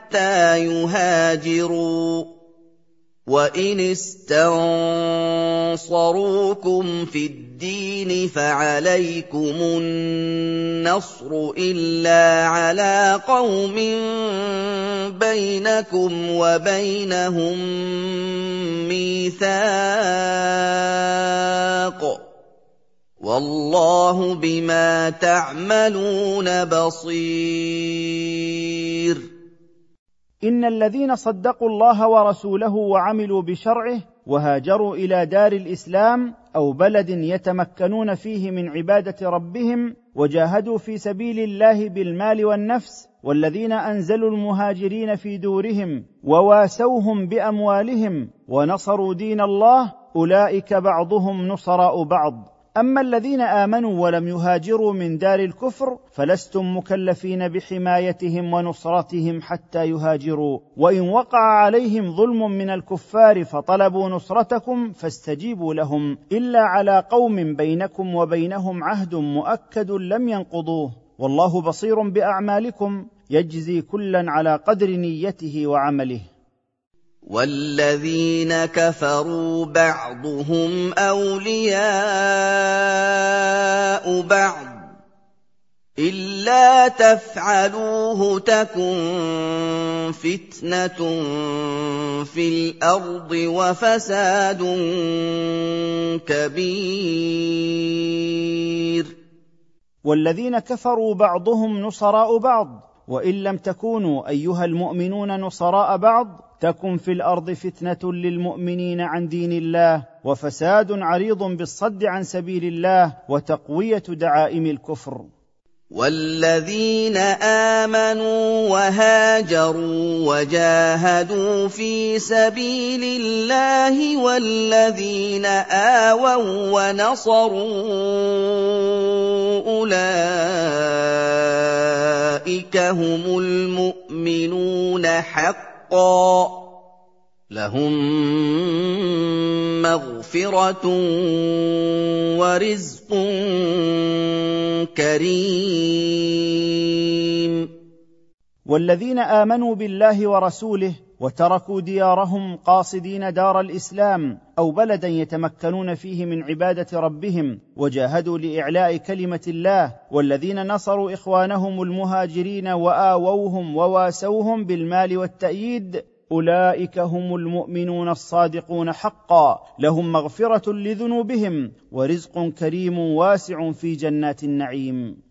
حَتَّىٰ يُهَاجِرُوا ۚ. وَإِنِ اسْتَنصَرُوكُمْ فِي الدِّينِ فَعَلَيْكُمُ النَّصْرُ إِلَّا عَلَىٰ قَوْمٍ بَيْنَكُمْ وَبَيْنَهُم مِّيثَاقٌ ۗ وَاللَّهُ بِمَا تَعْمَلُونَ بَصِيرٌ إن الذين صدقوا الله ورسوله وعملوا بشرعه وهاجروا إلى دار الإسلام أو بلد يتمكنون فيه من عبادة ربهم وجاهدوا في سبيل الله بالمال والنفس والذين أنزلوا المهاجرين في دورهم وواسوهم بأموالهم ونصروا دين الله أولئك بعضهم نصراء بعض. أما الذين آمنوا ولم يهاجروا من دار الكفر فلستم مكلفين بحمايتهم ونصرتهم حتى يهاجروا. وإن وقع عليهم ظلم من الكفار فطلبوا نصرتكم فاستجيبوا لهم. إلا على قوم بينكم وبينهم عهد مؤكد لم ينقضوه. والله بصير بأعمالكم يجزي كلا على قدر نيته وعمله. والذين كفروا بعضهم أولياء بعض إلا تفعلوه تكن فتنة في الأرض وفساد كبير. والذين كفروا بعضهم نصراء بعض وإن لم تكونوا أيها المؤمنون نصراء بعض تكن في الأرض فتنة للمؤمنين عن دين الله وفساد عريض بالصد عن سبيل الله وتقوية دعائم الكفر. والذين آمنوا وهاجروا وجاهدوا في سبيل الله والذين آووا ونصروا أولئك هم المؤمنون حقا. حقا لهم مغفرة ورزق كريم. والذين آمنوا بالله ورسوله وتركوا ديارهم قاصدين دار الإسلام أو بلدا يتمكنون فيه من عبادة ربهم وجاهدوا لإعلاء كلمة الله والذين نصروا إخوانهم المهاجرين وآووهم وواسوهم بالمال والتأييد أولئك هم المؤمنون الصادقون حقا لهم مغفرة لذنوبهم ورزق كريم واسع في جنات النعيم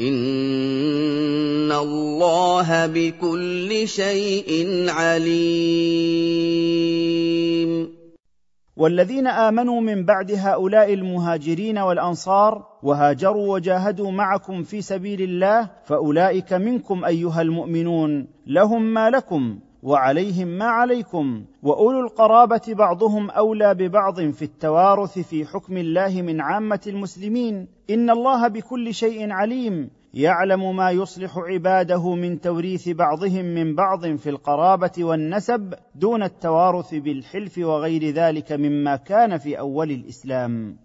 ان الله بكل شيء عليم. والذين امنوا من بعد هؤلاء المهاجرين والانصار وهاجروا وجاهدوا معكم في سبيل الله فاولئك منكم ايها المؤمنون لهم ما لكم وعليهم ما عليكم وأولو القرابة بعضهم أولى ببعض في التوارث في حكم الله من عامة المسلمين. إن الله بكل شيء عليم. يعلم ما يصلح عباده من توريث بعضهم من بعض في القرابة والنسب دون التوارث بالحلف وغير ذلك مما كان في أول الإسلام.